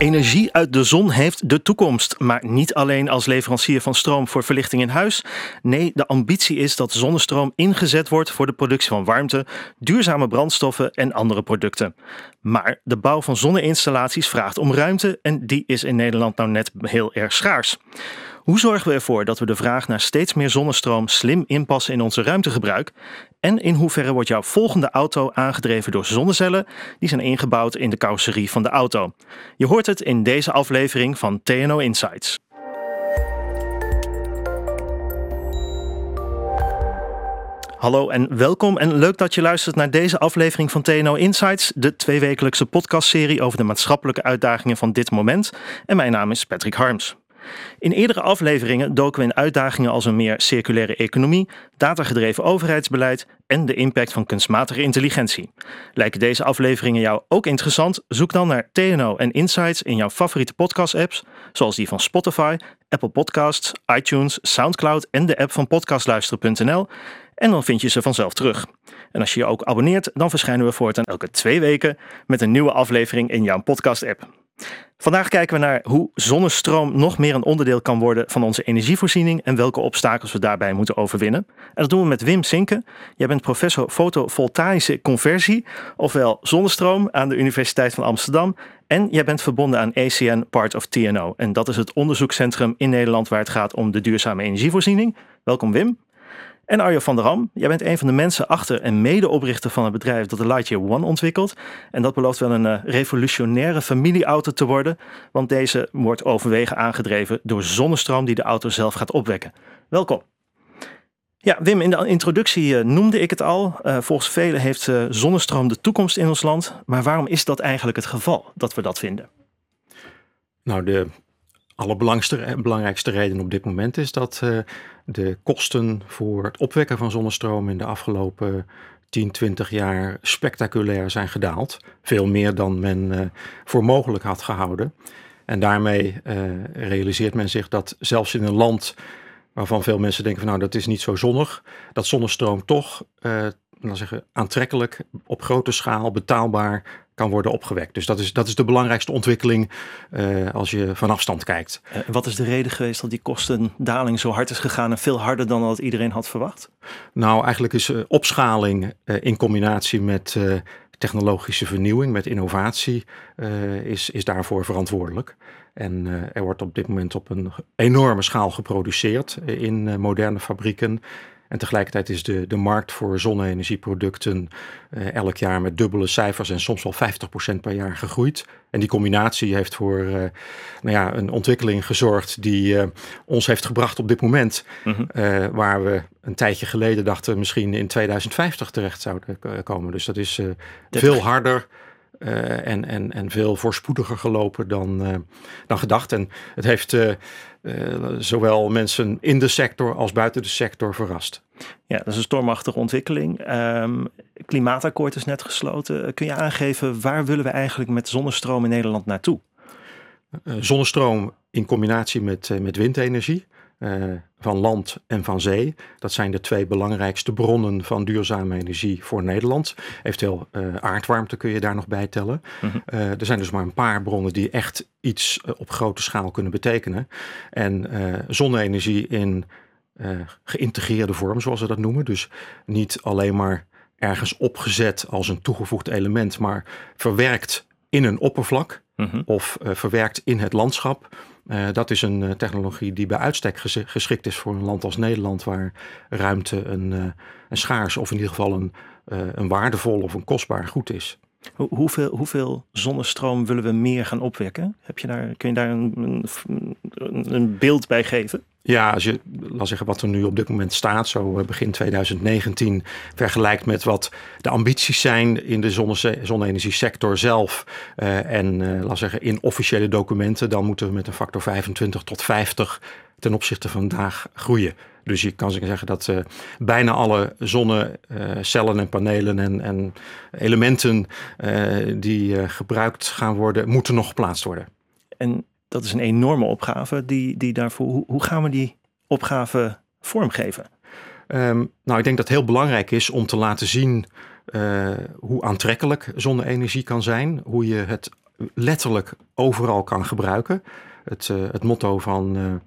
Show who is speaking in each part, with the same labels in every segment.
Speaker 1: Energie uit de zon heeft de toekomst, maar niet alleen als leverancier van stroom voor verlichting in huis. Nee, de ambitie is dat zonnestroom ingezet wordt voor de productie van warmte, duurzame brandstoffen en andere producten. Maar de bouw van zonneinstallaties vraagt om ruimte en die is in Nederland nou net heel erg schaars. Hoe zorgen we ervoor dat we de vraag naar steeds meer zonnestroom slim inpassen in onze ruimtegebruik? En in hoeverre wordt jouw volgende auto aangedreven door zonnecellen die zijn ingebouwd in de carrosserie van de auto? Je hoort het in deze aflevering van TNO Insights. Hallo en welkom en leuk dat je luistert naar deze aflevering van TNO Insights, de tweewekelijkse podcastserie over de maatschappelijke uitdagingen van dit moment. En mijn naam is Patrick Harms. In eerdere afleveringen doken we in uitdagingen als een meer circulaire economie, datagedreven overheidsbeleid en de impact van kunstmatige intelligentie. Lijken deze afleveringen jou ook interessant? Zoek dan naar TNO en Insights in jouw favoriete podcast-apps, zoals die van Spotify, Apple Podcasts, iTunes, SoundCloud en de app van podcastluisteren.nl. En dan vind je ze vanzelf terug. En als je je ook abonneert, dan verschijnen we voortaan elke twee weken met een nieuwe aflevering in jouw podcast-app. Vandaag kijken we naar hoe zonnestroom nog meer een onderdeel kan worden van onze energievoorziening en welke obstakels we daarbij moeten overwinnen. En dat doen we met Wim Sinke. Jij bent professor fotovoltaïsche conversie, ofwel zonnestroom aan de Universiteit van Amsterdam. En jij bent verbonden aan ACN Part of TNO. En dat is het onderzoekscentrum in Nederland waar het gaat om de duurzame energievoorziening. Welkom Wim. En Arjo van der Ham, jij bent een van de mensen achter en medeoprichter van het bedrijf dat de Lightyear One ontwikkelt. En dat belooft wel een uh, revolutionaire familieauto te worden, want deze wordt overwegen aangedreven door zonnestroom die de auto zelf gaat opwekken. Welkom. Ja, Wim, in de introductie uh, noemde ik het al. Uh, volgens velen heeft zonnestroom de toekomst in ons land. Maar waarom is dat eigenlijk het geval dat we dat vinden?
Speaker 2: Nou, de allerbelangrijkste reden op dit moment is dat uh, de kosten voor het opwekken van zonnestroom in de afgelopen 10, 20 jaar spectaculair zijn gedaald. Veel meer dan men voor mogelijk had gehouden. En daarmee realiseert men zich dat zelfs in een land waarvan veel mensen denken van nou dat is niet zo zonnig, dat zonnestroom toch laten zeggen, aantrekkelijk, op grote schaal, betaalbaar kan worden opgewekt. Dus dat is, dat is de belangrijkste ontwikkeling uh, als je van afstand kijkt.
Speaker 1: En wat is de reden geweest dat die kostendaling zo hard is gegaan en veel harder dan dat iedereen had verwacht?
Speaker 2: Nou, eigenlijk is uh, opschaling uh, in combinatie met technologische vernieuwing, met innovatie, is, is daarvoor verantwoordelijk. En er wordt op dit moment op een enorme schaal geproduceerd in moderne fabrieken. En tegelijkertijd is de, de markt voor zonne-energieproducten uh, elk jaar met dubbele cijfers en soms wel 50% per jaar gegroeid. En die combinatie heeft voor uh, nou ja, een ontwikkeling gezorgd die uh, ons heeft gebracht op dit moment. Mm -hmm. waar we een tijdje geleden dachten misschien in 2050 terecht zouden komen. Dus dat is veel harder. Uh, en, en, en veel voorspoediger gelopen dan, uh, dan gedacht. En het heeft uh, zowel mensen in de sector als buiten de sector verrast.
Speaker 1: Ja, dat is een stormachtige ontwikkeling. Um, klimaatakkoord is net gesloten. Kun je aangeven waar willen we eigenlijk met zonnestroom in Nederland naartoe?
Speaker 2: zonnestroom in combinatie met, met windenergie uh, van land en van zee. Dat zijn de twee belangrijkste bronnen van duurzame energie voor Nederland. Eventueel uh, aardwarmte kun je daar nog bij tellen. Mm -hmm. uh, er zijn dus maar een paar bronnen die echt iets op grote schaal kunnen betekenen. En zonne-energie in geïntegreerde vorm, zoals we dat noemen. Dus niet alleen maar ergens opgezet als een toegevoegd element, maar verwerkt in een oppervlak mm -hmm. of verwerkt in het landschap uh, dat is een uh, technologie die bij uitstek geschikt is voor een land als Nederland, waar ruimte een, uh, een schaars of in ieder geval een, een waardevol of een kostbaar goed is.
Speaker 1: Hoe, hoeveel, hoeveel zonnestroom willen we meer gaan opwekken? Heb je daar, kun je daar een, een, een beeld bij geven?
Speaker 2: Ja, als je, laat zeggen, wat er nu op dit moment staat, zo begin 2019, vergelijkt met wat de ambities zijn in de zonne-energiesector zelf uh, en uh, laat zeggen in officiële documenten, dan moeten we met een factor 25 tot 50 ten opzichte van vandaag groeien. Dus je kan zeggen dat bijna alle zonnecellen en panelen en, en elementen die gebruikt gaan worden, moeten nog geplaatst worden.
Speaker 1: En dat is een enorme opgave. Die, die daarvoor, hoe, hoe gaan we die opgave vormgeven?
Speaker 2: Um, nou, ik denk dat het heel belangrijk is om te laten zien uh, hoe aantrekkelijk zonne-energie kan zijn. Hoe je het letterlijk overal kan gebruiken. Het, het motto van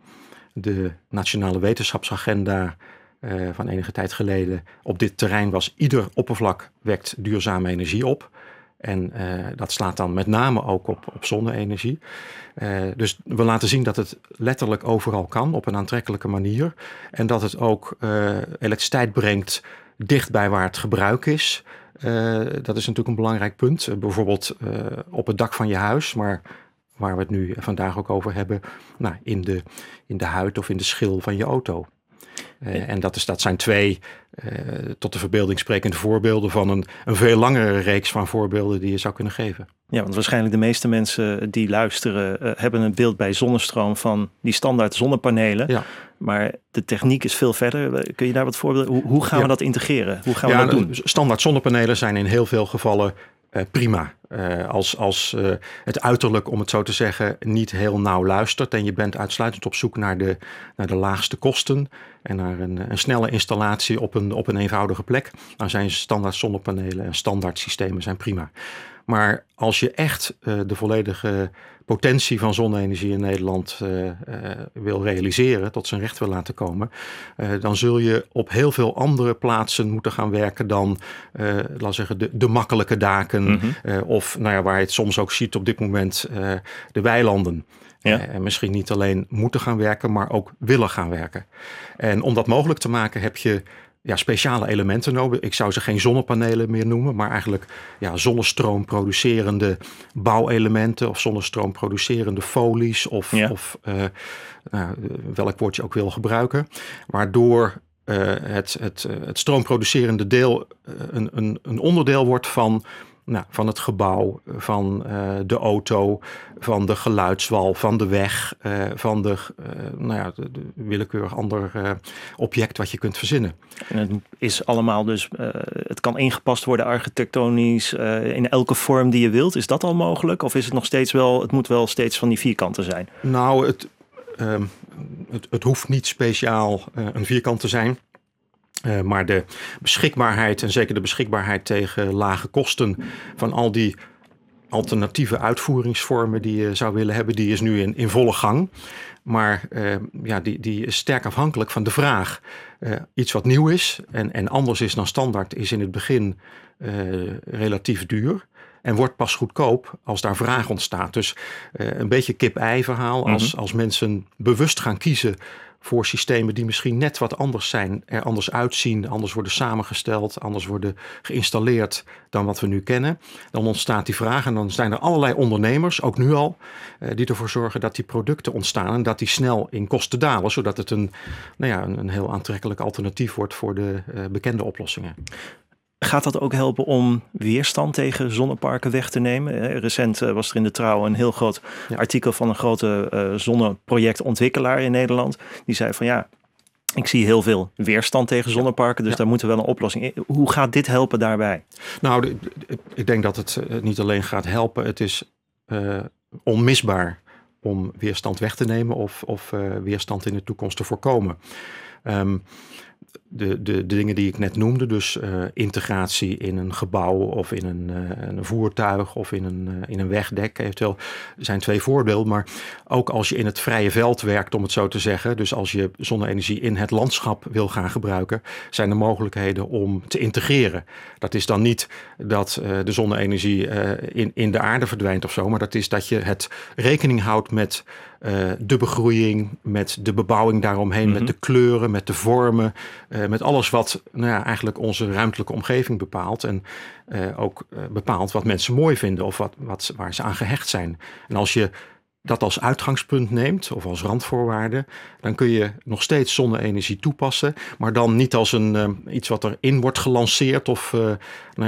Speaker 2: de Nationale Wetenschapsagenda van enige tijd geleden op dit terrein was: ieder oppervlak wekt duurzame energie op. En uh, dat slaat dan met name ook op, op zonne-energie. Uh, dus we laten zien dat het letterlijk overal kan op een aantrekkelijke manier. En dat het ook uh, elektriciteit brengt dicht bij waar het gebruik is. dat is natuurlijk een belangrijk punt. bijvoorbeeld op het dak van je huis, maar waar we het nu vandaag ook over hebben, nou, in, de, in de huid of in de schil van je auto. Uh, en dat, is, dat zijn twee uh, tot de verbeelding sprekende voorbeelden van een, een veel langere reeks van voorbeelden die je zou kunnen geven.
Speaker 1: Ja, want waarschijnlijk de meeste mensen die luisteren uh, hebben een beeld bij zonnestroom van die standaard zonnepanelen. Ja. Maar de techniek is veel verder. Kun je daar wat voorbeelden? Hoe, hoe gaan ja. we dat integreren? Hoe gaan we dat doen?
Speaker 2: Standaard zonnepanelen zijn in heel veel gevallen uh, prima. Uh, als als uh, het uiterlijk, om het zo te zeggen, niet heel nauw luistert en je bent uitsluitend op zoek naar de, naar de laagste kosten en naar een, een snelle installatie op een, op een eenvoudige plek, dan zijn standaard zonnepanelen en standaard systemen zijn prima. Maar als je echt uh, de volledige potentie van zonne-energie in Nederland uh, uh, wil realiseren, tot zijn recht wil laten komen, dan zul je op heel veel andere plaatsen moeten gaan werken dan, laat zeggen, de, de makkelijke daken mm -hmm. of nou ja, waar je het soms ook ziet op dit moment, de weilanden. Ja. En misschien niet alleen moeten gaan werken, maar ook willen gaan werken. En om dat mogelijk te maken heb je ja, speciale elementen nodig. Ik zou ze geen zonnepanelen meer noemen, maar eigenlijk ja, zonnestroom producerende bouwelementen of zonnestroom producerende folies of, ja. of uh, nou, welk woord je ook wil gebruiken. Waardoor uh, het, het, het stroomproducerende deel een, een, een onderdeel wordt van nou, van het gebouw, van uh, de auto, van de geluidswal, van de weg, uh, van de, uh, nou ja, de, de willekeurig ander object wat je kunt verzinnen.
Speaker 1: En het is allemaal dus, het kan ingepast worden architectonisch in elke vorm die je wilt. Is dat al mogelijk? Of is het nog steeds wel, het moet wel steeds van die vierkanten zijn?
Speaker 2: Nou, het, ehm, het, het hoeft niet speciaal een vierkant te zijn. Uh, maar de beschikbaarheid en zeker de beschikbaarheid tegen lage kosten van al die alternatieve uitvoeringsvormen die je zou willen hebben, die is nu in, in volle gang. Maar uh, ja, die, die is sterk afhankelijk van de vraag. Uh, iets wat nieuw is en, en anders is dan standaard, is in het begin relatief duur. En wordt pas goedkoop als daar vraag ontstaat. Dus een beetje kip-ei verhaal. Als, mm -hmm. als mensen bewust gaan kiezen voor systemen die misschien net wat anders zijn, er anders uitzien, anders worden samengesteld, anders worden geïnstalleerd dan wat we nu kennen. Dan ontstaat die vraag en dan zijn er allerlei ondernemers, ook nu al, eh, die ervoor zorgen dat die producten ontstaan en dat die snel in kosten dalen, zodat het een, nou ja, een, heel aantrekkelijk alternatief wordt voor de uh, bekende oplossingen.
Speaker 1: Gaat dat ook helpen om weerstand tegen zonneparken weg te nemen? Recent was er in de Trouw een heel groot ja. artikel van een grote uh, zonneprojectontwikkelaar in Nederland. Die zei van ja, ik zie heel veel weerstand tegen zonneparken, dus ja. daar moeten we wel een oplossing in. Hoe gaat dit helpen daarbij?
Speaker 2: Nou, ik denk dat het niet alleen gaat helpen, het is uh, onmisbaar om weerstand weg te nemen of, of uh, weerstand in de toekomst te voorkomen. Um, de, de, de dingen die ik net noemde, dus uh, integratie in een gebouw of in een, uh, een voertuig of in een, uh, in een wegdek eventueel, zijn twee voorbeelden. Maar ook als je in het vrije veld werkt, om het zo te zeggen, dus als je zonne-energie in het landschap wil gaan gebruiken, zijn er mogelijkheden om te integreren. Dat is dan niet dat de zonne-energie in, in de aarde verdwijnt of zo, maar dat is dat je het rekening houdt met uh, de begroeiing, met de bebouwing daaromheen, mm -hmm. met de kleuren, met de vormen, uh, met alles wat nou ja, eigenlijk onze ruimtelijke omgeving bepaalt. En uh, ook bepaalt wat mensen mooi vinden of wat, wat, waar ze aan gehecht zijn. En als je dat als uitgangspunt neemt of als randvoorwaarde, dan kun je nog steeds zonne-energie toepassen, maar dan niet als een, iets wat erin wordt gelanceerd of nou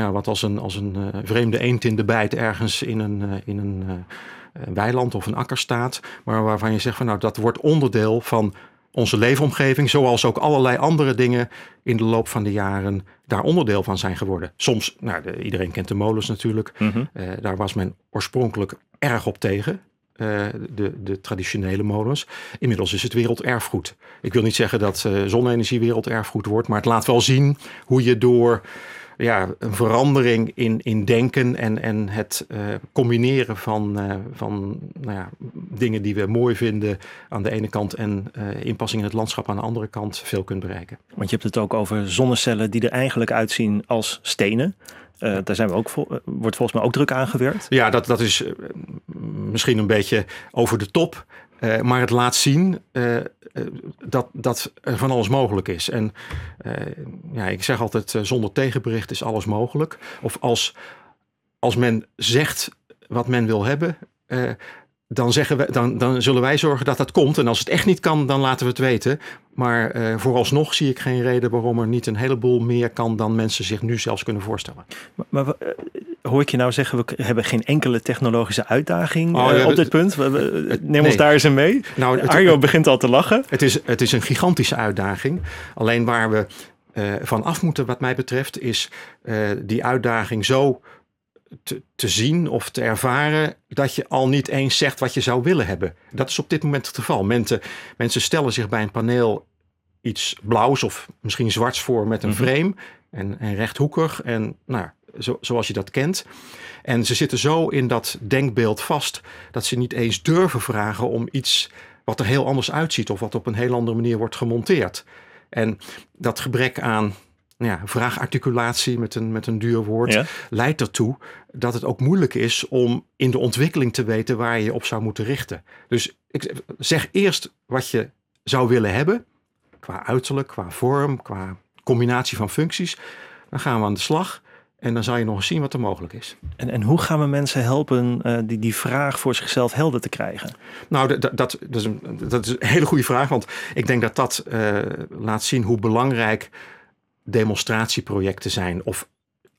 Speaker 2: ja, wat als een, als een vreemde eend in de bijt ergens in een, in een een weiland of een akker staat, maar waarvan je zegt van nou dat wordt onderdeel van onze leefomgeving, zoals ook allerlei andere dingen in de loop van de jaren daar onderdeel van zijn geworden. Soms, nou, de, iedereen kent de molens natuurlijk, mm -hmm. uh, daar was men oorspronkelijk erg op tegen. Uh, de, de, traditionele molens. Inmiddels is het werelderfgoed. Ik wil niet zeggen dat uh, zonne-energie werelderfgoed wordt, maar het laat wel zien hoe je door ja, een verandering in, in denken en, en het uh, combineren van, uh, van nou ja, dingen die we mooi vinden aan de ene kant en uh, inpassing in het landschap aan de andere kant veel kunt bereiken.
Speaker 1: Want je hebt het ook over zonnecellen die er eigenlijk uitzien als stenen. Uh, daar zijn we ook vol, wordt volgens mij ook druk aan gewerkt.
Speaker 2: Ja, dat, dat is misschien een beetje over de top. Uh, maar het laat zien uh, dat, dat er van alles mogelijk is. En ja, ik zeg altijd, zonder tegenbericht is alles mogelijk. Of als, als men zegt wat men wil hebben, dan, zeggen we, dan, dan zullen wij zorgen dat dat komt. En als het echt niet kan, dan laten we het weten. Maar uh, vooralsnog zie ik geen reden waarom er niet een heleboel meer kan dan mensen zich nu zelfs kunnen voorstellen.
Speaker 1: Maar, maar uh, hoor ik je nou zeggen, we hebben geen enkele technologische uitdaging oh, uh, ja, op dit punt? Neem nee. ons daar eens in mee. Nou, het, Arjo begint al te lachen.
Speaker 2: Het is, het is een gigantische uitdaging. Alleen waar we van af moeten, wat mij betreft, is die uitdaging zo te, te, zien of te ervaren dat je al niet eens zegt wat je zou willen hebben. Dat is op dit moment het geval. Mensen, mensen stellen zich bij een paneel iets blauws of misschien zwarts voor met een mhm. frame en, en rechthoekig en nou, zo, zoals je dat kent. En ze zitten zo in dat denkbeeld vast dat ze niet eens durven vragen om iets wat er heel anders uitziet of wat op een heel andere manier wordt gemonteerd. En dat gebrek aan ja, vraagarticulatie met een, met een duur woord, leidt ertoe dat het ook moeilijk is om in de ontwikkeling te weten waar je je op zou moeten richten. Dus ik zeg eerst wat je zou willen hebben, qua uiterlijk, qua vorm, qua combinatie van functies. Dan gaan we aan de slag. En dan zal je nog eens zien wat er mogelijk is.
Speaker 1: En, en hoe gaan we mensen helpen uh, die, die vraag voor zichzelf helder te krijgen?
Speaker 2: Nou, dat, dat, dat, is, een, dat is een hele goede vraag. Want ik denk dat dat uh, laat zien hoe belangrijk demonstratieprojecten zijn of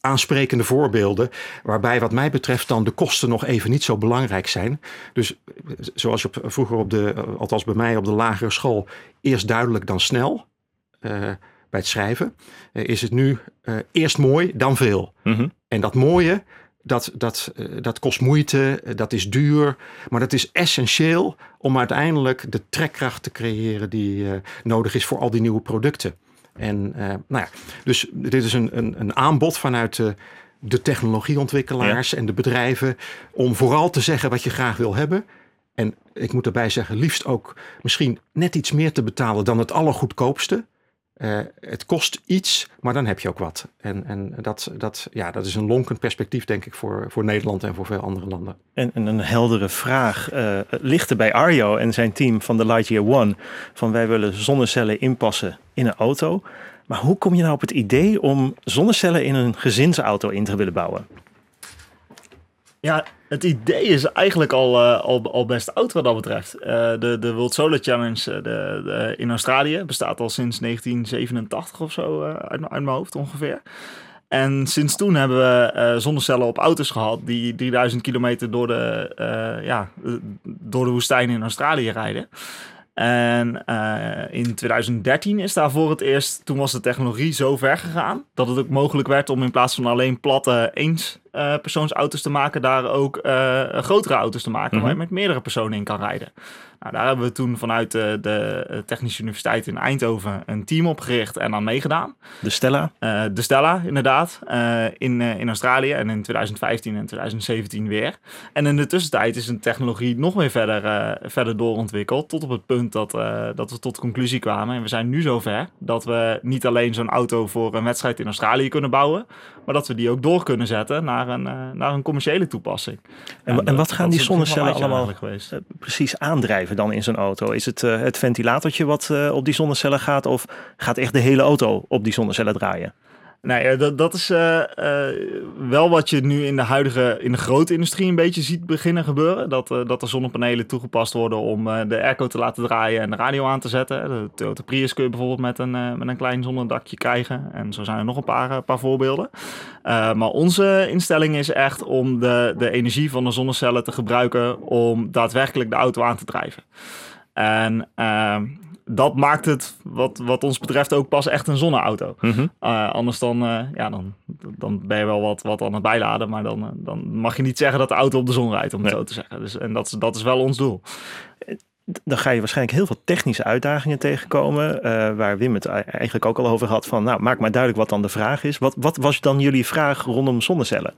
Speaker 2: aansprekende voorbeelden, waarbij wat mij betreft dan de kosten nog even niet zo belangrijk zijn. Dus zoals je op, vroeger op de, althans bij mij op de lagere school, eerst duidelijk dan snel uh, bij het schrijven, uh, is het nu uh, eerst mooi dan veel. Mm-hmm. En dat mooie, dat, dat, dat kost moeite, dat is duur, maar dat is essentieel om uiteindelijk de trekkracht te creëren die nodig is voor al die nieuwe producten. En uh, nou ja, dus dit is een, een, een aanbod vanuit de, de technologieontwikkelaars en de bedrijven om vooral te zeggen wat je graag wil hebben. En ik moet daarbij zeggen, liefst ook misschien net iets meer te betalen dan het allergoedkoopste. Uh, het kost iets, maar dan heb je ook wat. En, en dat, dat, ja, dat is een lonkend perspectief, denk ik, voor, voor Nederland en voor veel andere landen.
Speaker 1: En, en een heldere vraag uh, ligt er bij Arjo en zijn team van de Lightyear One: van wij willen zonnecellen inpassen in een auto. Maar hoe kom je nou op het idee om zonnecellen in een gezinsauto in te willen bouwen?
Speaker 3: Ja, het idee is eigenlijk al, uh, al, al best oud wat dat betreft. Uh, de, de World Solar Challenge uh, de, de, in Australië bestaat al sinds 1987 of zo uit, uit mijn hoofd ongeveer. En sinds toen hebben we zonnecellen op auto's gehad die 3000 kilometer door de, ja, door de woestijn in Australië rijden. En in 2013 is daar voor het eerst, toen was de technologie zo ver gegaan dat het ook mogelijk werd om in plaats van alleen platte eens uh, persoonsauto's te maken, daar ook uh, grotere auto's te maken, mm -hmm. waar je met meerdere personen in kan rijden. Nou, daar hebben we toen vanuit de, de, Technische Universiteit in Eindhoven een team opgericht en aan meegedaan.
Speaker 1: De Stella?
Speaker 3: Uh, de Stella, inderdaad. in, in Australië en in 2015 en 2017 weer. En in de tussentijd is een technologie nog weer verder, verder doorontwikkeld. Tot op het punt dat, dat we tot de conclusie kwamen. En we zijn nu zover dat we niet alleen zo'n auto voor een wedstrijd in Australië kunnen bouwen. Maar dat we die ook door kunnen zetten naar naar een, uh, naar een commerciële toepassing.
Speaker 1: En, en, wat gaan die zonnecellen allemaal geweest? Uh, precies aandrijven dan in zo'n auto? Is het uh, het ventilatortje wat op die zonnecellen gaat of gaat echt de hele auto op die zonnecellen draaien?
Speaker 3: Nee, dat, dat is uh, uh, wel wat je nu in de huidige, in de grote industrie een beetje ziet beginnen gebeuren. Dat, dat er zonnepanelen toegepast worden om de airco te laten draaien en de radio aan te zetten. De Toyota Prius kun je bijvoorbeeld met een, met een klein zonnedakje krijgen. En zo zijn er nog een paar, paar voorbeelden. maar onze instelling is echt om de, de energie van de zonnecellen te gebruiken om daadwerkelijk de auto aan te drijven. En ehm, dat maakt het, wat, wat ons betreft, ook pas echt een zonneauto. Mm anders dan, uh, ja, dan, dan ben je wel wat, wat aan het bijladen. Maar dan, uh, dan mag je niet zeggen dat de auto op de zon rijdt, om het zo te zeggen. Dus, en dat, dat is wel ons doel.
Speaker 1: dan ga je waarschijnlijk heel veel technische uitdagingen tegenkomen. eh, waar Wim het eigenlijk ook al over had. Van, nou, maak maar duidelijk wat dan de vraag is. Wat, wat was dan jullie vraag rondom zonnecellen?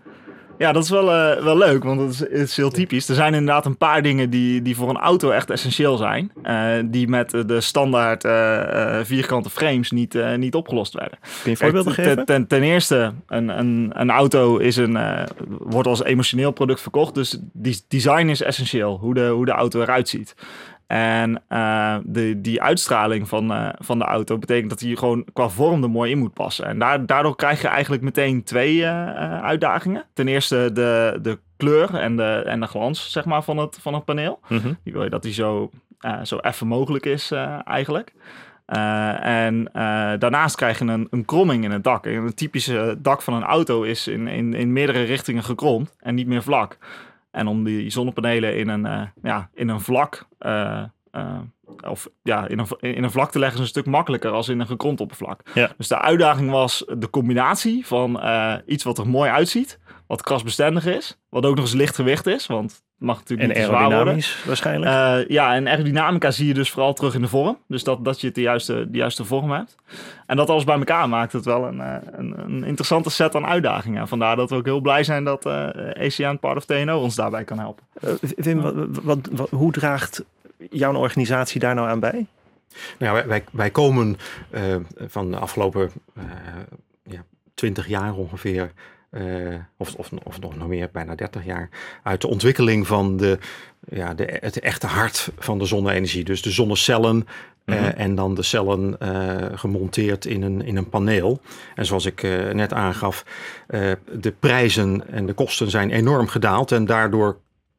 Speaker 3: Ja, dat is wel, eh, wel leuk, want het is, het is heel typisch. Er zijn inderdaad een paar dingen die, die voor een auto echt essentieel zijn. eh, die met de standaard eh, vierkante frames niet, niet opgelost werden.
Speaker 1: Kun je voorbeelden geven?
Speaker 3: ten, ten, ten eerste, een, een, een auto is een, wordt als emotioneel product verkocht. Dus die design is essentieel, hoe de, hoe de auto eruit ziet. En eh, de, die uitstraling van, eh, van de auto betekent dat hij gewoon qua vorm er mooi in moet passen. En daar, daardoor krijg je eigenlijk meteen twee eh, uitdagingen. Ten eerste de, de kleur en de, en de glans zeg maar, van, het, van het paneel.
Speaker 1: Mhm.
Speaker 3: Die wil je dat die zo, zo effen mogelijk is eigenlijk. En daarnaast krijg je een, een kromming in het dak. En een typische dak van een auto is in, in, in meerdere richtingen gekromd en niet meer vlak. En om die zonnepanelen in een, eh, ja, in een vlak eh, eh, of ja, in een, in een vlak te leggen is een stuk makkelijker als in een gekromd oppervlak.
Speaker 1: Ja.
Speaker 3: Dus de uitdaging was de combinatie van iets wat er mooi uitziet, wat krasbestendig is, wat ook nog eens lichtgewicht is, want mag natuurlijk
Speaker 1: En
Speaker 3: niet
Speaker 1: aerodynamisch waarschijnlijk.
Speaker 3: Eh, ja, en aerodynamica zie je dus vooral terug in de vorm. Dus dat, dat je het de juiste, de juiste vorm hebt. En dat alles bij elkaar maakt het wel een, eh, een, een interessante set aan uitdagingen. Vandaar dat we ook heel blij zijn dat eh ACN Part of TNO ons daarbij kan helpen.
Speaker 1: Eh, Wim, wat, wat, wat- hoe draagt jouw organisatie daar nou aan bij?
Speaker 2: Nou, wij, wij, wij komen eh, van de afgelopen eh, ja, 20 jaar ongeveer, eh, of, of, of nog meer, bijna 30 jaar, uit de ontwikkeling van de, ja, de, het echte hart van de zonne-energie. Dus de zonnecellen eh,
Speaker 1: Mhm.
Speaker 2: en dan de cellen eh, gemonteerd in een, in een paneel. En zoals ik net aangaf, de prijzen en de kosten zijn enorm gedaald en daardoor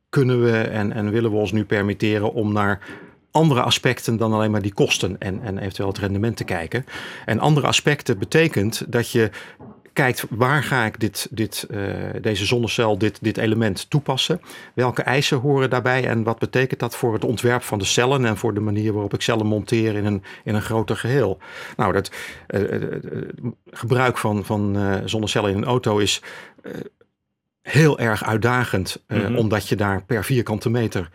Speaker 2: kunnen we en, en willen we ons nu permitteren om naar andere aspecten dan alleen maar die kosten en, en eventueel het rendement te kijken. En andere aspecten betekent dat je kijkt waar ga ik dit, dit, eh, deze zonnecel, dit, dit element toepassen? Welke eisen horen daarbij en wat betekent dat voor het ontwerp van de cellen en voor de manier waarop ik cellen monteer in een, in een groter geheel? Nou, dat eh, eh, gebruik van, van zonnecellen in een auto is heel erg uitdagend,
Speaker 1: Mhm.
Speaker 2: omdat je daar per vierkante meter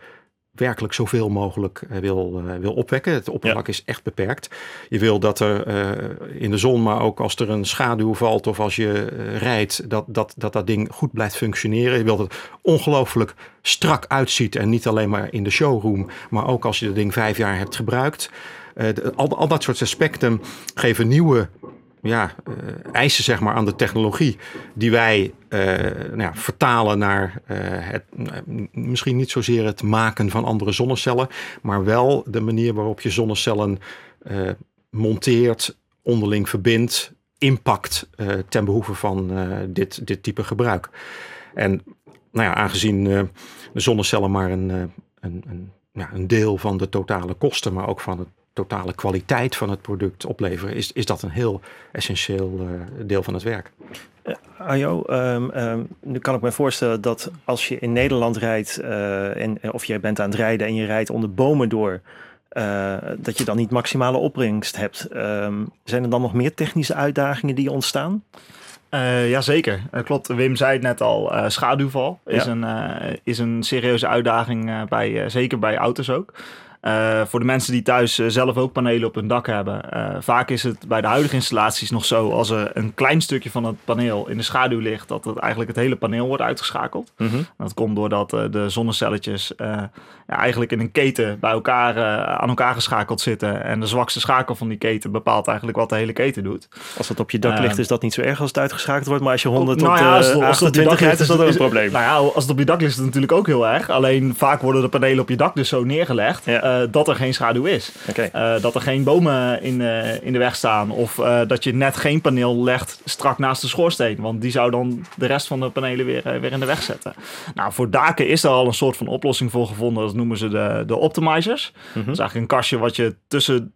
Speaker 2: werkelijk zoveel mogelijk eh, wil, eh, wil opwekken. Het oppervlak is echt beperkt. Je wil dat er eh, in de zon, maar ook als er een schaduw valt of als je rijdt, dat, dat, dat dat ding goed blijft functioneren. Je wilt dat het ongelooflijk strak uitziet en niet alleen maar in de showroom, maar ook als je het ding vijf jaar hebt gebruikt. De- al, al dat soort aspecten geven nieuwe ja, eh, eisen zeg maar, aan de technologie die wij eh, nou ja, vertalen naar eh, het, misschien niet zozeer het maken van andere zonnecellen, maar wel de manier waarop je zonnecellen monteert, onderling verbindt, impact ten behoeve van dit, dit type gebruik. En nou ja, aangezien de zonnecellen maar een, een, een, ja, een deel van de totale kosten, maar ook van het totale kwaliteit van het product opleveren, is, is dat een heel essentieel eh, deel van het werk.
Speaker 1: Ajo, ehm, ehm, nu kan ik me voorstellen dat als je in Nederland rijdt eh, en of je bent aan het rijden en je rijdt onder bomen door, eh, dat je dan niet maximale opbrengst hebt. Ehm, zijn er dan nog meer technische uitdagingen die ontstaan?
Speaker 3: Eh jazeker, Eh, klopt. Wim zei het net al, eh, schaduwval is,
Speaker 1: Ja.
Speaker 3: een, eh, is een serieuze uitdaging, eh, bij, zeker bij auto's ook. Eh, voor de mensen die thuis eh, zelf ook panelen op hun dak hebben. eh, vaak is het bij de huidige installaties nog zo, als er een klein stukje van het paneel in de schaduw ligt, dat het eigenlijk het hele paneel wordt uitgeschakeld. Dat komt doordat de zonnecelletjes ja, eigenlijk in een keten bij elkaar, aan elkaar geschakeld zitten. En de zwakste schakel van die keten bepaalt eigenlijk wat de hele keten doet.
Speaker 1: Als het op je dak ligt, is dat niet zo erg als het uitgeschakeld wordt. Maar als je 100
Speaker 3: Nou
Speaker 1: tot
Speaker 3: ja, als het- als het op je
Speaker 1: 28
Speaker 3: dak
Speaker 1: rijdt, is
Speaker 3: ligt,
Speaker 1: dat ook een probleem.
Speaker 3: Nou ja, als het op je dak ligt, is het natuurlijk ook heel erg. Alleen vaak worden de panelen op je dak dus zo neergelegd
Speaker 1: Ja.
Speaker 3: Eh, dat er geen schaduw is. Eh, dat er geen bomen in, eh, in de weg staan. Of dat je net geen paneel legt strak naast de schoorsteen. Want die zou dan de rest van de panelen weer, weer in de weg zetten. Nou, voor daken is er al een soort van oplossing voor gevonden. Dat noemen ze de, de optimizers.
Speaker 1: Mhm.
Speaker 3: Dat is eigenlijk een kastje wat je tussen,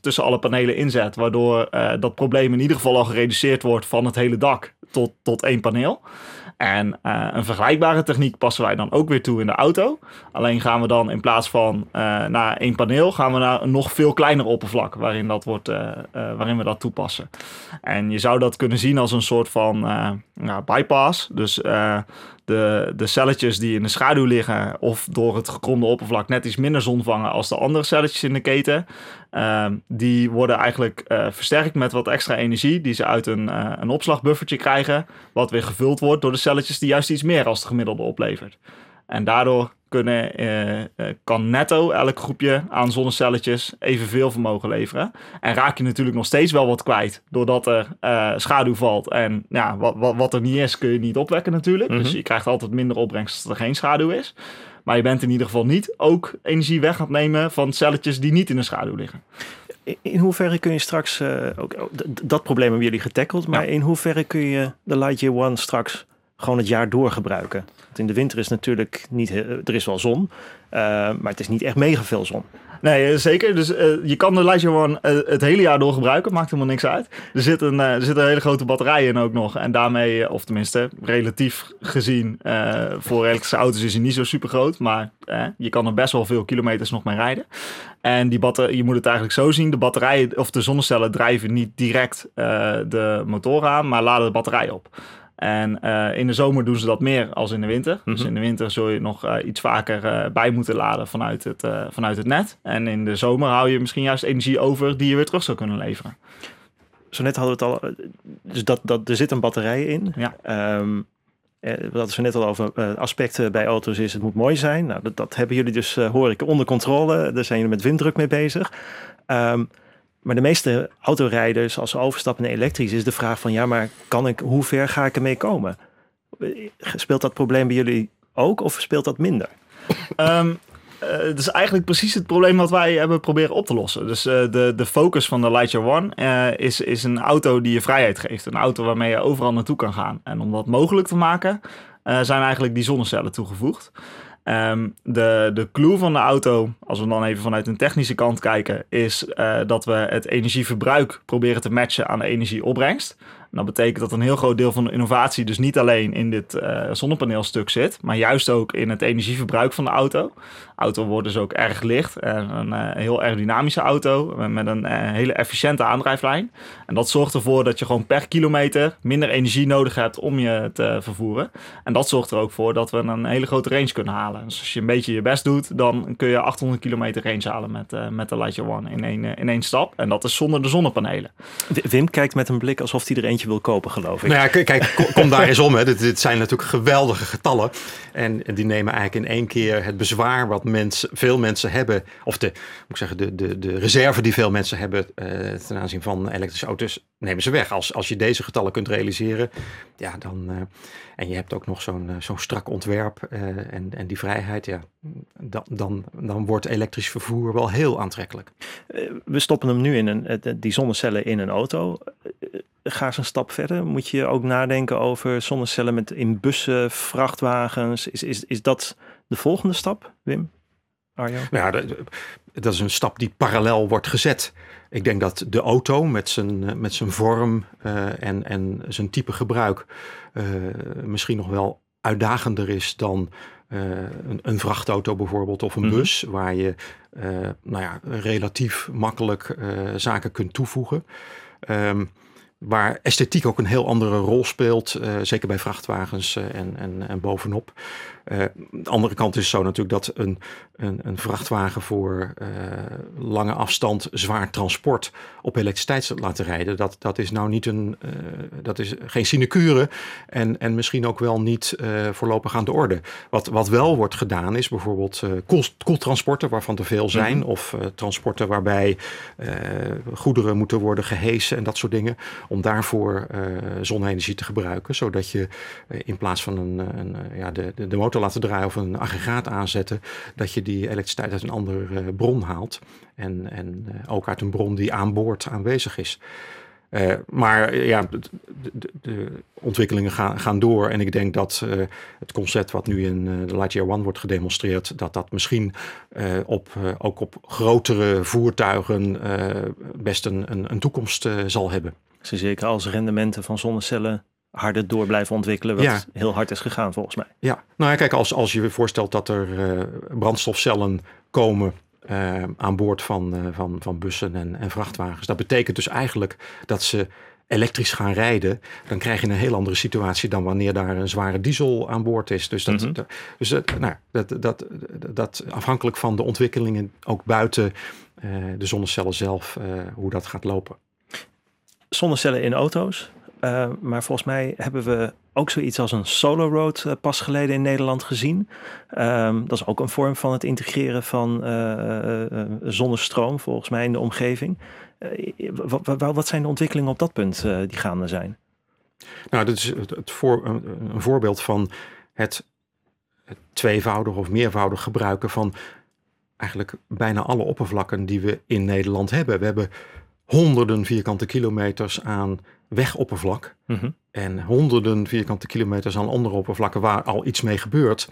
Speaker 3: tussen alle panelen inzet. Waardoor dat probleem in ieder geval al gereduceerd wordt van het hele dak tot, tot één paneel. En eh, een vergelijkbare techniek passen wij dan ook weer toe in de auto. Alleen gaan we dan in plaats van eh, naar één paneel, gaan we naar een nog veel kleiner oppervlak waarin, dat wordt, eh, waarin we dat toepassen. En je zou dat kunnen zien als een soort van bypass. Dus de, de celletjes die in de schaduw liggen of door het gekromde oppervlak net iets minder zon vangen als de andere celletjes in de keten, ehm, die worden eigenlijk uh, versterkt met wat extra energie die ze uit een, uh, een opslagbuffertje krijgen, wat weer gevuld wordt door de celletjes die juist iets meer als het gemiddelde oplevert. En daardoor kunnen, eh, eh, kan netto elk groepje aan zonnecelletjes evenveel vermogen leveren. En raak je natuurlijk nog steeds wel wat kwijt, doordat er uh, schaduw valt. En ja, wat, wat, wat, er niet is, kun je niet opwekken natuurlijk. Dus je krijgt altijd minder opbrengst als er geen schaduw is. Maar je bent in ieder geval niet ook energie weg aan het nemen van celletjes die niet in de schaduw liggen.
Speaker 1: In hoeverre kun je straks, ook, dat probleem hebben jullie getackeld, maar ja. in hoeverre kun je de Lightyear One straks gewoon het jaar door gebruiken. Want in de winter is natuurlijk niet, er is wel zon, uh, maar het is niet echt mega veel zon.
Speaker 3: Nee, zeker. Dus uh, je kan de One uh, het hele jaar door gebruiken. Maakt helemaal niks uit. Er zit een, er zit een hele grote batterij in ook nog. En daarmee, of tenminste, relatief gezien, voor elektrische auto's is hij niet zo super groot. Maar je kan er best wel veel kilometers nog mee rijden. En die batterij, je moet het eigenlijk zo zien. De batterijen of de zonnecellen drijven niet direct de motor aan, maar laden de batterij op. En uh, in de zomer doen ze dat meer als in de winter. Mm -hmm. Dus in de winter zul je nog uh, iets vaker uh, bij moeten laden vanuit het, vanuit het net. En in de zomer hou je misschien juist energie over die je weer terug zou kunnen leveren.
Speaker 1: Zo net hadden we het al. Dus dat, dat, er zit een batterij in.
Speaker 3: Ja.
Speaker 1: Um, hadden het net al over aspecten bij auto's is het moet mooi zijn. Nou, dat, dat hebben jullie dus, hoor ik, onder controle. Daar zijn jullie met winddruk mee bezig. Um, maar de meeste autorijders, als ze overstappen naar elektrisch, is de vraag van ja, maar kan ik, hoe ver ga ik ermee komen? Speelt dat probleem bij jullie ook of speelt dat minder?
Speaker 3: Um, het is eigenlijk precies het probleem wat wij hebben proberen op te lossen. Dus uh, de, de focus van de Lightyear One uh, is, is een auto die je vrijheid geeft. Een auto waarmee je overal naartoe kan gaan. En om dat mogelijk te maken, zijn eigenlijk die zonnecellen toegevoegd. Um, de, de clue van de auto, als we dan even vanuit een technische kant kijken, is uh, dat we het energieverbruik proberen te matchen aan de energieopbrengst. En dat betekent dat een heel groot deel van de innovatie dus niet alleen in dit uh, zonnepaneelstuk zit, maar juist ook in het energieverbruik van de auto. Auto wordt dus ook erg licht en een uh, heel aerodynamische auto met een uh, hele efficiënte aandrijflijn. En dat zorgt ervoor dat je gewoon per kilometer minder energie nodig hebt om je te vervoeren. En dat zorgt er ook voor dat we een hele grote range kunnen halen. Dus als je een beetje je best doet, dan kun je 800 kilometer range halen met, met de Lightyear One in één, in één stap. En dat is zonder de zonnepanelen.
Speaker 1: Wim kijkt met een blik alsof hij er eentje wil kopen, geloof ik.
Speaker 2: Nou ja, kijk, kom, kom daar eens om. Hè. Dit, dit, zijn natuurlijk geweldige getallen. En, en, die nemen eigenlijk in één keer het bezwaar wat mensen, veel mensen hebben, of de, moet ik zeggen, de, de, de reserve die veel mensen hebben uh, ten aanzien van elektrische auto's, nemen ze weg. Als, als je deze getallen kunt realiseren, ja, dan. Uh, en je hebt ook nog zo'n uh, zo'n strak ontwerp en, en die vrijheid, ja, dan, dan, dan wordt elektrisch vervoer wel heel aantrekkelijk.
Speaker 1: We stoppen hem nu in een, die zonnecellen in een auto ga eens een stap verder. Moet je ook nadenken over zonnecellen met in bussen, vrachtwagens. Is, is, is dat de volgende stap, Wim? Arjo?
Speaker 2: Ja, dat, dat is een stap die parallel wordt gezet. Ik denk dat de auto met zijn, met zijn vorm uh, en, en zijn type gebruik uh, misschien nog wel uitdagender is dan uh, een, een, vrachtauto bijvoorbeeld of een mm -hmm. bus, waar je nou ja, relatief makkelijk zaken kunt toevoegen. Um, waar esthetiek ook een heel andere rol speelt, zeker bij vrachtwagens en, en, en bovenop. Uh, de andere kant is zo natuurlijk dat een, een, een vrachtwagen voor lange afstand zwaar transport op elektriciteit laten rijden, dat, dat is nou niet een, dat is geen sinecure en, en misschien ook wel niet voorlopig aan de orde. Wat, wat wel wordt gedaan is bijvoorbeeld koel, koeltransporten waarvan er veel zijn, mm -hmm. of transporten waarbij goederen moeten worden gehesen en dat soort dingen om daarvoor zonne-energie te gebruiken. Zodat je in plaats van een, een ja, de, de motor laten draaien of een aggregaat aanzetten, dat je die elektriciteit uit een andere uh, bron haalt. En, en ook uit een bron die aan boord aanwezig is. Uh, maar ja, de, de, de, ontwikkelingen gaan, gaan door. En ik denk dat het concept wat nu in uh, de Lightyear One wordt gedemonstreerd, dat dat misschien op, ook op grotere voertuigen best een, een, een toekomst zal hebben.
Speaker 1: Zeker als rendementen van zonnecellen harder door blijven ontwikkelen, wat ja. heel hard is gegaan volgens mij.
Speaker 2: Ja, nou ja, kijk, als, als je je voorstelt dat er uh, brandstofcellen komen uh, aan boord van, uh, van, van bussen en, en vrachtwagens, dat betekent dus eigenlijk dat ze elektrisch gaan rijden, dan krijg je een heel andere situatie dan wanneer daar een zware diesel aan boord is. Dus dat,
Speaker 1: Mhm.
Speaker 2: dat- dus dat, nou, dat, dat, dat afhankelijk van de ontwikkelingen ook buiten eh, de zonnecellen zelf, eh, hoe dat gaat lopen.
Speaker 1: Zonnecellen in auto's. Eh, maar volgens mij hebben we ook zoiets als een Solar Road eh, pas geleden in Nederland gezien. Ehm, dat is ook een vorm van het integreren van eh, eh, zonnestroom volgens mij in de omgeving. Wa- wa- wa- wat zijn de ontwikkelingen op dat punt die gaande zijn?
Speaker 2: Nou, dit is het, een, voorbeeld van het tweevoudig of meervoudig gebruiken van eigenlijk bijna alle oppervlakken die we in Nederland hebben. We hebben honderden vierkante kilometers aan wegoppervlak
Speaker 1: Mhm.
Speaker 2: en honderden vierkante kilometers aan andere oppervlakken waar al iets mee gebeurt.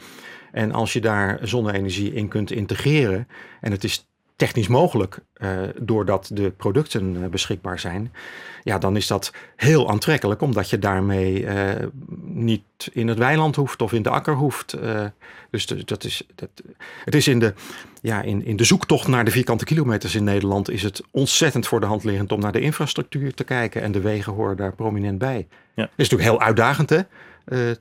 Speaker 2: En als je daar zonne-energie in kunt integreren en het is technisch mogelijk eh, doordat de producten eh, beschikbaar zijn, ja, dan is dat heel aantrekkelijk omdat je daarmee eh, niet in het weiland hoeft of in de akker hoeft. Dus de- dat is, dat, het is in de, ja, in, in de zoektocht naar de vierkante kilometers in Nederland is het ontzettend voor de hand liggend om naar de infrastructuur te kijken en de wegen horen daar prominent bij.
Speaker 1: Ja.
Speaker 2: Dat is natuurlijk heel uitdagend hè,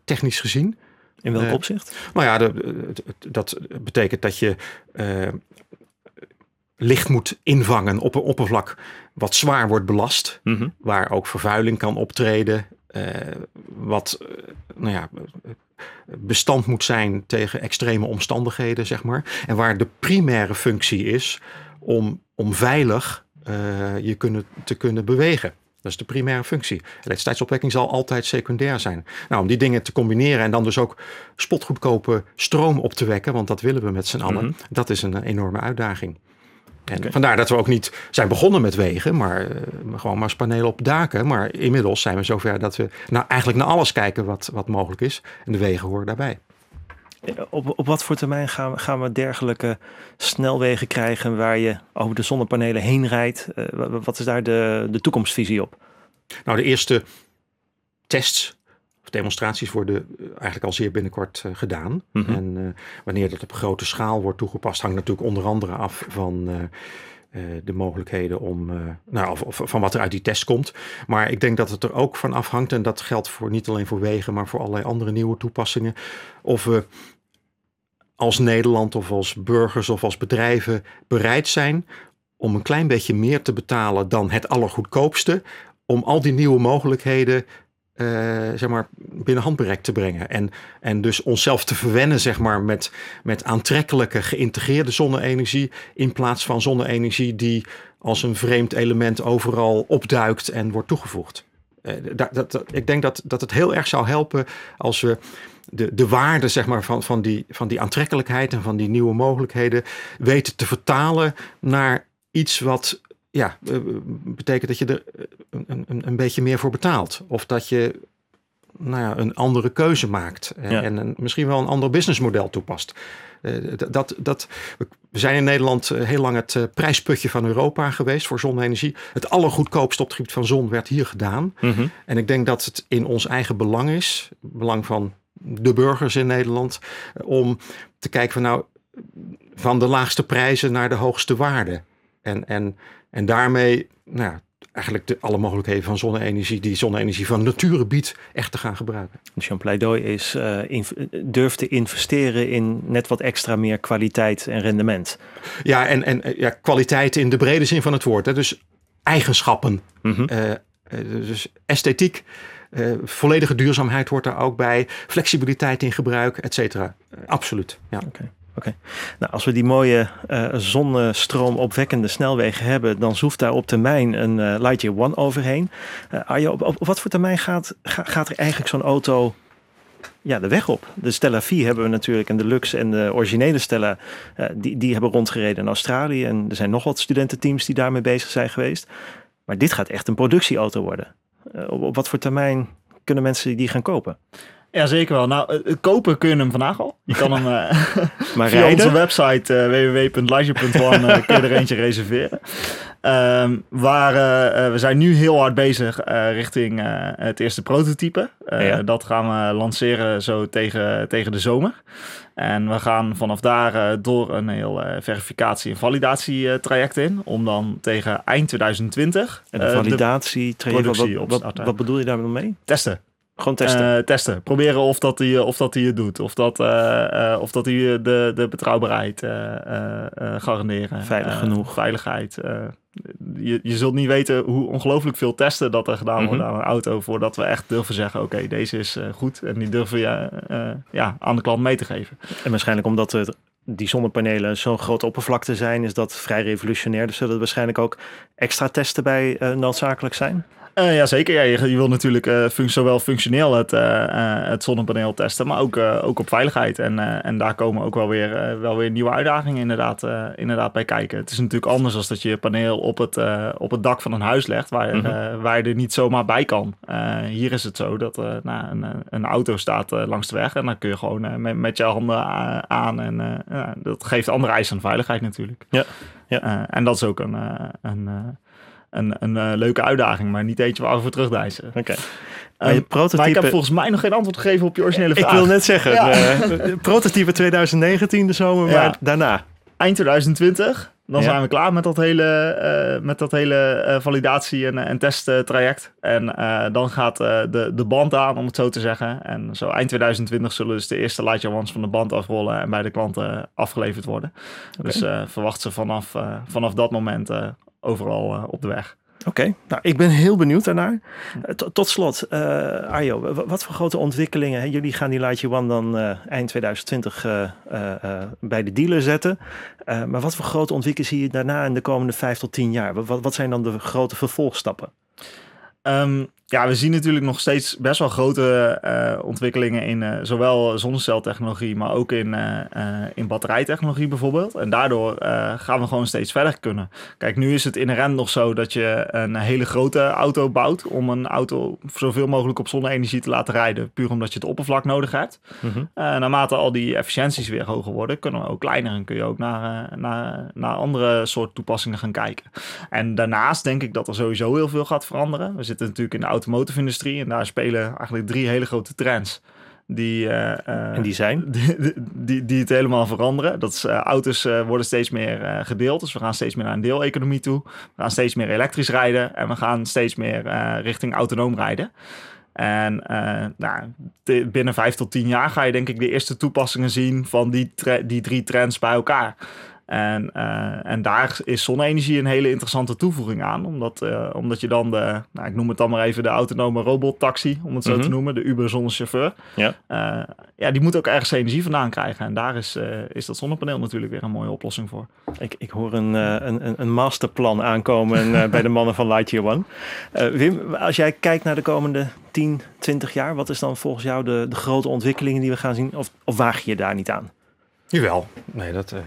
Speaker 2: technisch gezien.
Speaker 1: In welk opzicht?
Speaker 2: Nou ja, de, dat betekent dat je licht moet invangen op een oppervlak wat zwaar wordt belast,
Speaker 1: Mhm.
Speaker 2: waar ook vervuiling kan optreden, eh, wat eh, nou ja, bestand moet zijn tegen extreme omstandigheden, zeg maar. En waar de primaire functie is om, om veilig eh, je kunnen, te kunnen bewegen. Dat is de primaire functie. Elektriciteitsopwekking zal altijd secundair zijn. Nou, om die dingen te combineren en dan dus ook spotgoedkope stroom op te wekken, want dat willen we met z'n allen,
Speaker 1: Mhm.
Speaker 2: dat is een enorme uitdaging. En vandaar dat we ook niet zijn begonnen met wegen, maar eh, gewoon maar panelen op daken. Maar inmiddels zijn we zover dat we nou, eigenlijk naar alles kijken wat, wat mogelijk is. En de wegen horen daarbij.
Speaker 1: Op, op wat voor termijn gaan, we- gaan we dergelijke snelwegen krijgen waar je over de zonnepanelen heen rijdt? Eh, wa- wa- wat is daar de, de toekomstvisie op?
Speaker 2: Nou, de eerste tests of demonstraties worden eh, eigenlijk al zeer binnenkort eh, gedaan.
Speaker 1: Mhm.
Speaker 2: En eh, wanneer dat op grote schaal wordt toegepast, hangt natuurlijk onder andere af van de mogelijkheden om, nou, of, of van wat er uit die test komt. Maar ik denk dat het er ook van afhangt, en dat geldt voor niet alleen voor wegen, maar voor allerlei andere nieuwe toepassingen. Of we als Nederland of als burgers of als bedrijven bereid zijn om een klein beetje meer te betalen dan het allergoedkoopste, om al die nieuwe mogelijkheden eh, zeg maar, binnen handbereik te brengen. En, en dus onszelf te verwennen zeg maar, met, met aantrekkelijke geïntegreerde zonne-energie in plaats van zonne-energie die als een vreemd element overal opduikt en wordt toegevoegd. Eh, dat, dat- ik denk dat, dat het heel erg zou helpen als we de, de waarde zeg maar, van, van, die, van die aantrekkelijkheid en van die nieuwe mogelijkheden weten te vertalen naar iets wat ja, eh, betekent dat je er eh, een, een, een beetje meer voor betaalt. Of dat je nou ja, een andere keuze maakt.
Speaker 1: Ja.
Speaker 2: En een, misschien wel een ander businessmodel toepast. Eh, dat, dat, we zijn in Nederland heel lang het prijsputje van Europa geweest voor zonne-energie. Het allergoedkoopste op het gebied van zon werd hier gedaan.
Speaker 1: Mhm.
Speaker 2: En ik denk dat het in ons eigen belang is, belang van de burgers in Nederland, om te kijken van nou, van de laagste prijzen naar de hoogste waarde. En, en, en daarmee, nou eigenlijk de, alle mogelijkheden van zonne-energie, die zonne-energie van nature biedt, echt te gaan gebruiken.
Speaker 1: Dus jouw pleidooi is eh, inv- durf te investeren in net wat extra meer kwaliteit en rendement.
Speaker 2: Ja, en, en eh, ja, kwaliteit in de brede zin van het woord. Hè? Dus eigenschappen,
Speaker 1: Mhm.
Speaker 2: eh, dus esthetiek, volledige duurzaamheid hoort daar ook bij, flexibiliteit in gebruik, et cetera. Absoluut, ja.
Speaker 1: Nou, als we die mooie eh zonnestroomopwekkende snelwegen hebben, dan zoeft daar op termijn een eh, Lightyear One overheen. Arjo, op, wat voor termijn gaat, ga- gaat er eigenlijk zo'n auto ja, de weg op? De Stella 4 hebben we natuurlijk en de Lux en de originele Stella, die, die hebben rondgereden in Australië. En er zijn nog wat studententeams die daarmee bezig zijn geweest. Maar dit gaat echt een productieauto worden. Op wat voor termijn kunnen mensen die gaan kopen?
Speaker 3: Ja, zeker wel. Nou, eh, kopen kun je hem vandaag al. Je kan hem eh,
Speaker 1: Maar
Speaker 3: via onze website uh, www.liger.one uh, kun je er eentje reserveren. Ehm, waar, eh, we zijn nu heel hard bezig eh, richting eh, het eerste prototype. Eh,
Speaker 1: Ja.
Speaker 3: Dat gaan we lanceren zo tegen, tegen de zomer. En we gaan vanaf daar eh, door een heel eh, verificatie- en validatietraject in. Om dan tegen eind 2020
Speaker 1: En de
Speaker 3: eh,
Speaker 1: validatie,
Speaker 3: productie
Speaker 1: wat, wat, wat bedoel je daar dan mee?
Speaker 3: testen.
Speaker 1: Gewoon testen.
Speaker 3: Eh, testen. Proberen of dat hij of dat die het doet. Of dat, eh, eh, of dat hij de, de betrouwbaarheid eh, eh, eh, garanderen.
Speaker 1: Veilig
Speaker 3: Eh,
Speaker 1: genoeg.
Speaker 3: Veiligheid. eh. je, je zult niet weten hoe ongelooflijk veel testen dat er gedaan wordt
Speaker 1: Mhm.
Speaker 3: aan een auto. Voordat we echt durven zeggen, oké, deze is eh, goed. En die durven je eh, ja, aan de klant mee te geven.
Speaker 1: En waarschijnlijk omdat het, die zonnepanelen zo'n grote oppervlakte zijn, is dat vrij revolutionair. Dus zullen er waarschijnlijk ook extra testen bij eh, noodzakelijk zijn.
Speaker 3: Eh ja, zeker. Ja, je, je wil natuurlijk eh, func- zowel functioneel het, eh, het zonnepaneel testen, maar ook, ook op veiligheid. En, en daar komen ook wel weer, wel weer nieuwe uitdagingen inderdaad, inderdaad bij kijken. Het is natuurlijk anders als dat je je paneel op het, op het dak van een huis legt, waar,
Speaker 1: Mhm.
Speaker 3: waar je er niet zomaar bij kan. Hier is het zo dat nou, een, een auto staat langs de weg en dan kun je gewoon met, met je handen aan. En dat geeft andere eisen aan veiligheid natuurlijk.
Speaker 1: Ja, ja.
Speaker 3: En dat is ook een... een een, een eh, leuke uitdaging, maar niet eentje waar we voor terugdijzen.
Speaker 1: Oké.
Speaker 3: Ehm,
Speaker 1: Maar je prototype...
Speaker 3: maar ik heb volgens mij nog geen antwoord gegeven op je originele
Speaker 1: ik
Speaker 3: vraag.
Speaker 1: wil net zeggen,
Speaker 3: Ja.
Speaker 1: eh, prototype 2019 de zomer,
Speaker 3: Ja.
Speaker 1: maar daarna.
Speaker 3: Eind 2020, dan
Speaker 1: Ja.
Speaker 3: zijn we klaar met dat hele, eh, met dat hele validatie- en, en testtraject. En dan gaat de, de band aan, om het zo te zeggen. En zo eind 2020 zullen dus de eerste Light Ones van de band afrollen en bij de klanten afgeleverd worden. Dus verwacht ze vanaf, vanaf dat moment overal eh, op de weg.
Speaker 1: Oké, nou ik ben heel benieuwd daarnaar. Eh, tot- tot slot, eh, Arjo, wat voor grote ontwikkelingen? Hè? Jullie gaan die Lightyear One dan eind 2020 eh, eh, eh, bij de dealer zetten. Maar wat voor grote ontwikkelingen zie je daarna in de komende vijf tot tien jaar? Wat, wat, wat zijn dan de grote vervolgstappen?
Speaker 3: Ehm, ja, we zien natuurlijk nog steeds best wel grote eh, ontwikkelingen in eh, zowel zonneceltechnologie, maar ook in, eh, in batterijtechnologie bijvoorbeeld. En daardoor gaan we gewoon steeds verder kunnen. Kijk, nu is het inherent nog zo dat je een hele grote auto bouwt om een auto zoveel mogelijk op zonne-energie te laten rijden, puur omdat je het oppervlak nodig hebt.
Speaker 1: Mhm.
Speaker 3: Naarmate al die efficiënties weer hoger worden, kunnen we ook kleiner en kun je ook naar, naar, naar andere soort toepassingen gaan kijken. En daarnaast denk ik dat er sowieso heel veel gaat veranderen. We zitten natuurlijk in de automotive industrie en daar spelen eigenlijk drie hele grote trends. Die, eh, eh,
Speaker 1: En die zijn?
Speaker 3: die, die, die het helemaal veranderen. Dat is, eh, auto's worden steeds meer gedeeld. Dus we gaan steeds meer naar een deeleconomie toe. We gaan steeds meer elektrisch rijden. En we gaan steeds meer richting autonoom rijden. En nou, de- binnen vijf tot tien jaar ga je denk ik de eerste toepassingen zien van die, die drie trends bij elkaar. En, eh, en daar is zonne-energie een hele interessante toevoeging aan. Omdat, eh, omdat je dan de, nou, ik noem het dan maar even de autonome robottaxi, om het zo
Speaker 1: Mhm.
Speaker 3: te noemen, de Uber zonder chauffeur.
Speaker 1: Ja.
Speaker 3: Eh, ja, die moet ook ergens energie vandaan krijgen. En daar is, eh, is dat zonnepaneel natuurlijk weer een mooie oplossing voor.
Speaker 1: Ik, ik hoor een, eh, een, een- masterplan aankomen eh, bij de mannen van Lightyear One. Eh, Wim, als jij kijkt naar de komende 10, 20 jaar, wat is dan volgens jou de, de grote ontwikkelingen die we gaan zien? Of, of waag je je daar niet aan?
Speaker 2: Jawel, nee, dat, eh,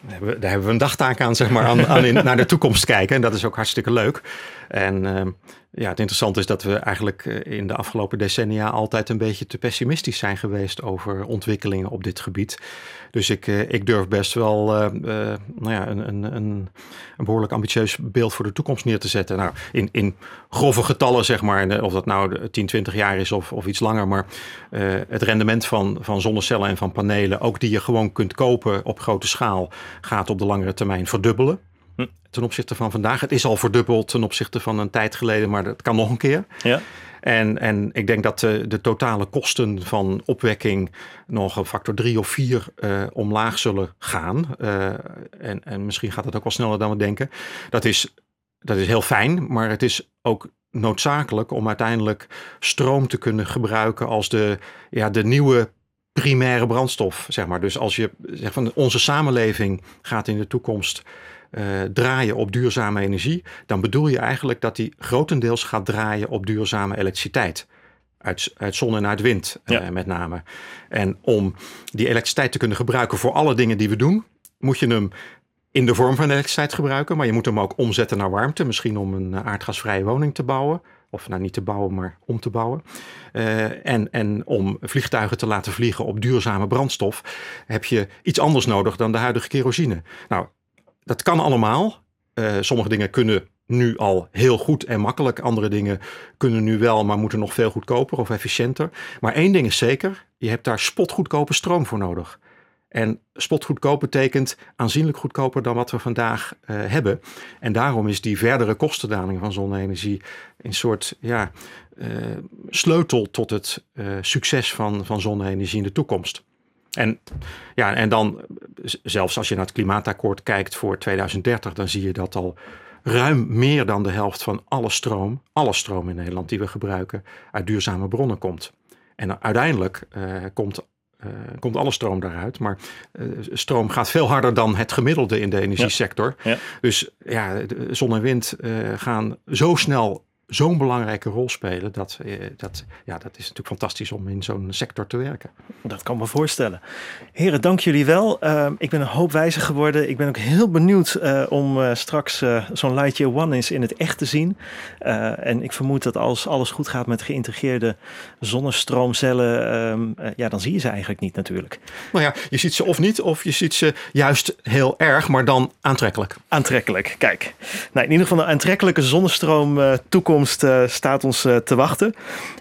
Speaker 2: daar, hebben we, een dagtaak aan, zeg maar, aan, aan naar de toekomst kijken. En dat is ook hartstikke leuk. En ehm, ja, het interessante is dat we eigenlijk eh, in de afgelopen decennia altijd een beetje te pessimistisch zijn geweest over ontwikkelingen op dit gebied. Dus ik, eh, ik durf best wel eh, eh, nou ja, een, een, een, een behoorlijk ambitieus beeld voor de toekomst neer te zetten. Nou, in, in grove getallen, zeg maar, of dat nou de 10, 20 jaar is of, of iets langer. Maar het rendement van, van zonnecellen en van panelen, ook die je gewoon kunt kopen op grote schaal, gaat op de langere termijn verdubbelen.
Speaker 1: Hm.
Speaker 2: Ten opzichte van vandaag. Het is al verdubbeld ten opzichte van een tijd geleden, maar dat kan nog een keer.
Speaker 1: Ja.
Speaker 2: En, en ik denk dat de, de totale kosten van opwekking nog een factor drie of vier eh, omlaag zullen gaan. Eh, en, en misschien gaat het ook wel sneller dan we denken. Dat is, dat is heel fijn, maar het is ook noodzakelijk om uiteindelijk stroom te kunnen gebruiken als de, ja, de nieuwe primaire brandstof. Zeg maar. Dus als je zegt van onze samenleving gaat in de toekomst eh, draaien op duurzame energie, dan bedoel je eigenlijk dat die grotendeels gaat draaien op duurzame elektriciteit. Uit, uit zon en uit wind eh, met name. En om die elektriciteit te kunnen gebruiken voor alle dingen die we doen, moet je hem in de vorm van elektriciteit gebruiken, maar je moet hem ook omzetten naar warmte. Misschien om een eh, aardgasvrije woning te bouwen. Of nou niet te bouwen, maar om te bouwen. Eh, en, en om vliegtuigen te laten vliegen op duurzame brandstof, heb je iets anders nodig dan de huidige kerosine. Nou, dat kan allemaal. Uh, sommige dingen kunnen nu al heel goed en makkelijk. Andere dingen kunnen nu wel, maar moeten nog veel goedkoper of efficiënter. Maar één ding is zeker, je hebt daar spotgoedkope stroom voor nodig. En spotgoedkoop betekent aanzienlijk goedkoper dan wat we vandaag uh, hebben. En daarom is die verdere kostendaling van zonne-energie een soort ja, uh, sleutel tot het uh, succes van, van zonne-energie in de toekomst. En, ja, en dan, zelfs als je naar het klimaatakkoord kijkt voor 2030, dan zie je dat al ruim meer dan de helft van alle stroom, alle stroom in Nederland die we gebruiken, uit duurzame bronnen komt. En uiteindelijk komt uh, komt alle stroom daaruit. Maar uh, stroom gaat veel harder dan het gemiddelde in de energiesector. Ja. Ja. Dus ja, zon en wind uh, gaan zo snel zo'n belangrijke rol spelen. Dat, eh, dat, ja, dat is natuurlijk fantastisch om in zo'n sector te werken.
Speaker 1: Dat kan me voorstellen. Heren, dank jullie wel. Uh, ik ben een hoop wijzer geworden. Ik ben ook heel benieuwd uh, om uh, straks zo'n Lightyear One eens in het echt te zien. en ik vermoed dat als alles goed gaat met geïntegreerde zonnestroomcellen, ehm, ja, dan zie je ze eigenlijk niet natuurlijk.
Speaker 2: Nou ja, je ziet ze of niet, of je ziet ze juist heel erg, maar dan aantrekkelijk.
Speaker 1: Aantrekkelijk, kijk. Nou, in ieder geval een aantrekkelijke zonnestroom toekomst uh, staat ons uh, te wachten.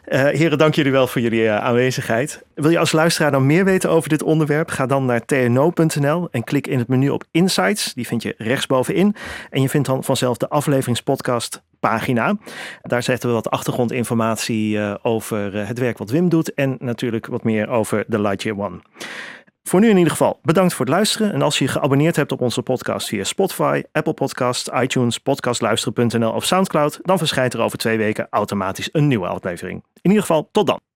Speaker 1: Uh, heren, dank jullie wel voor jullie aanwezigheid. Wil je als luisteraar dan meer weten over dit onderwerp? Ga dan naar tno.nl en klik in het menu op Insights. Die vind je rechtsbovenin. En je vindt dan vanzelf de afleveringspodcast pagina. Daar zetten we wat achtergrondinformatie over het werk wat Wim doet. En natuurlijk wat meer over de Lightyear One. Voor nu in ieder geval bedankt voor het luisteren. En als je je geabonneerd hebt op onze podcast via Spotify, Apple Podcasts, iTunes, podcastluisteren.nl of Soundcloud, dan verschijnt er over twee weken automatisch een nieuwe aflevering. In ieder geval, tot dan.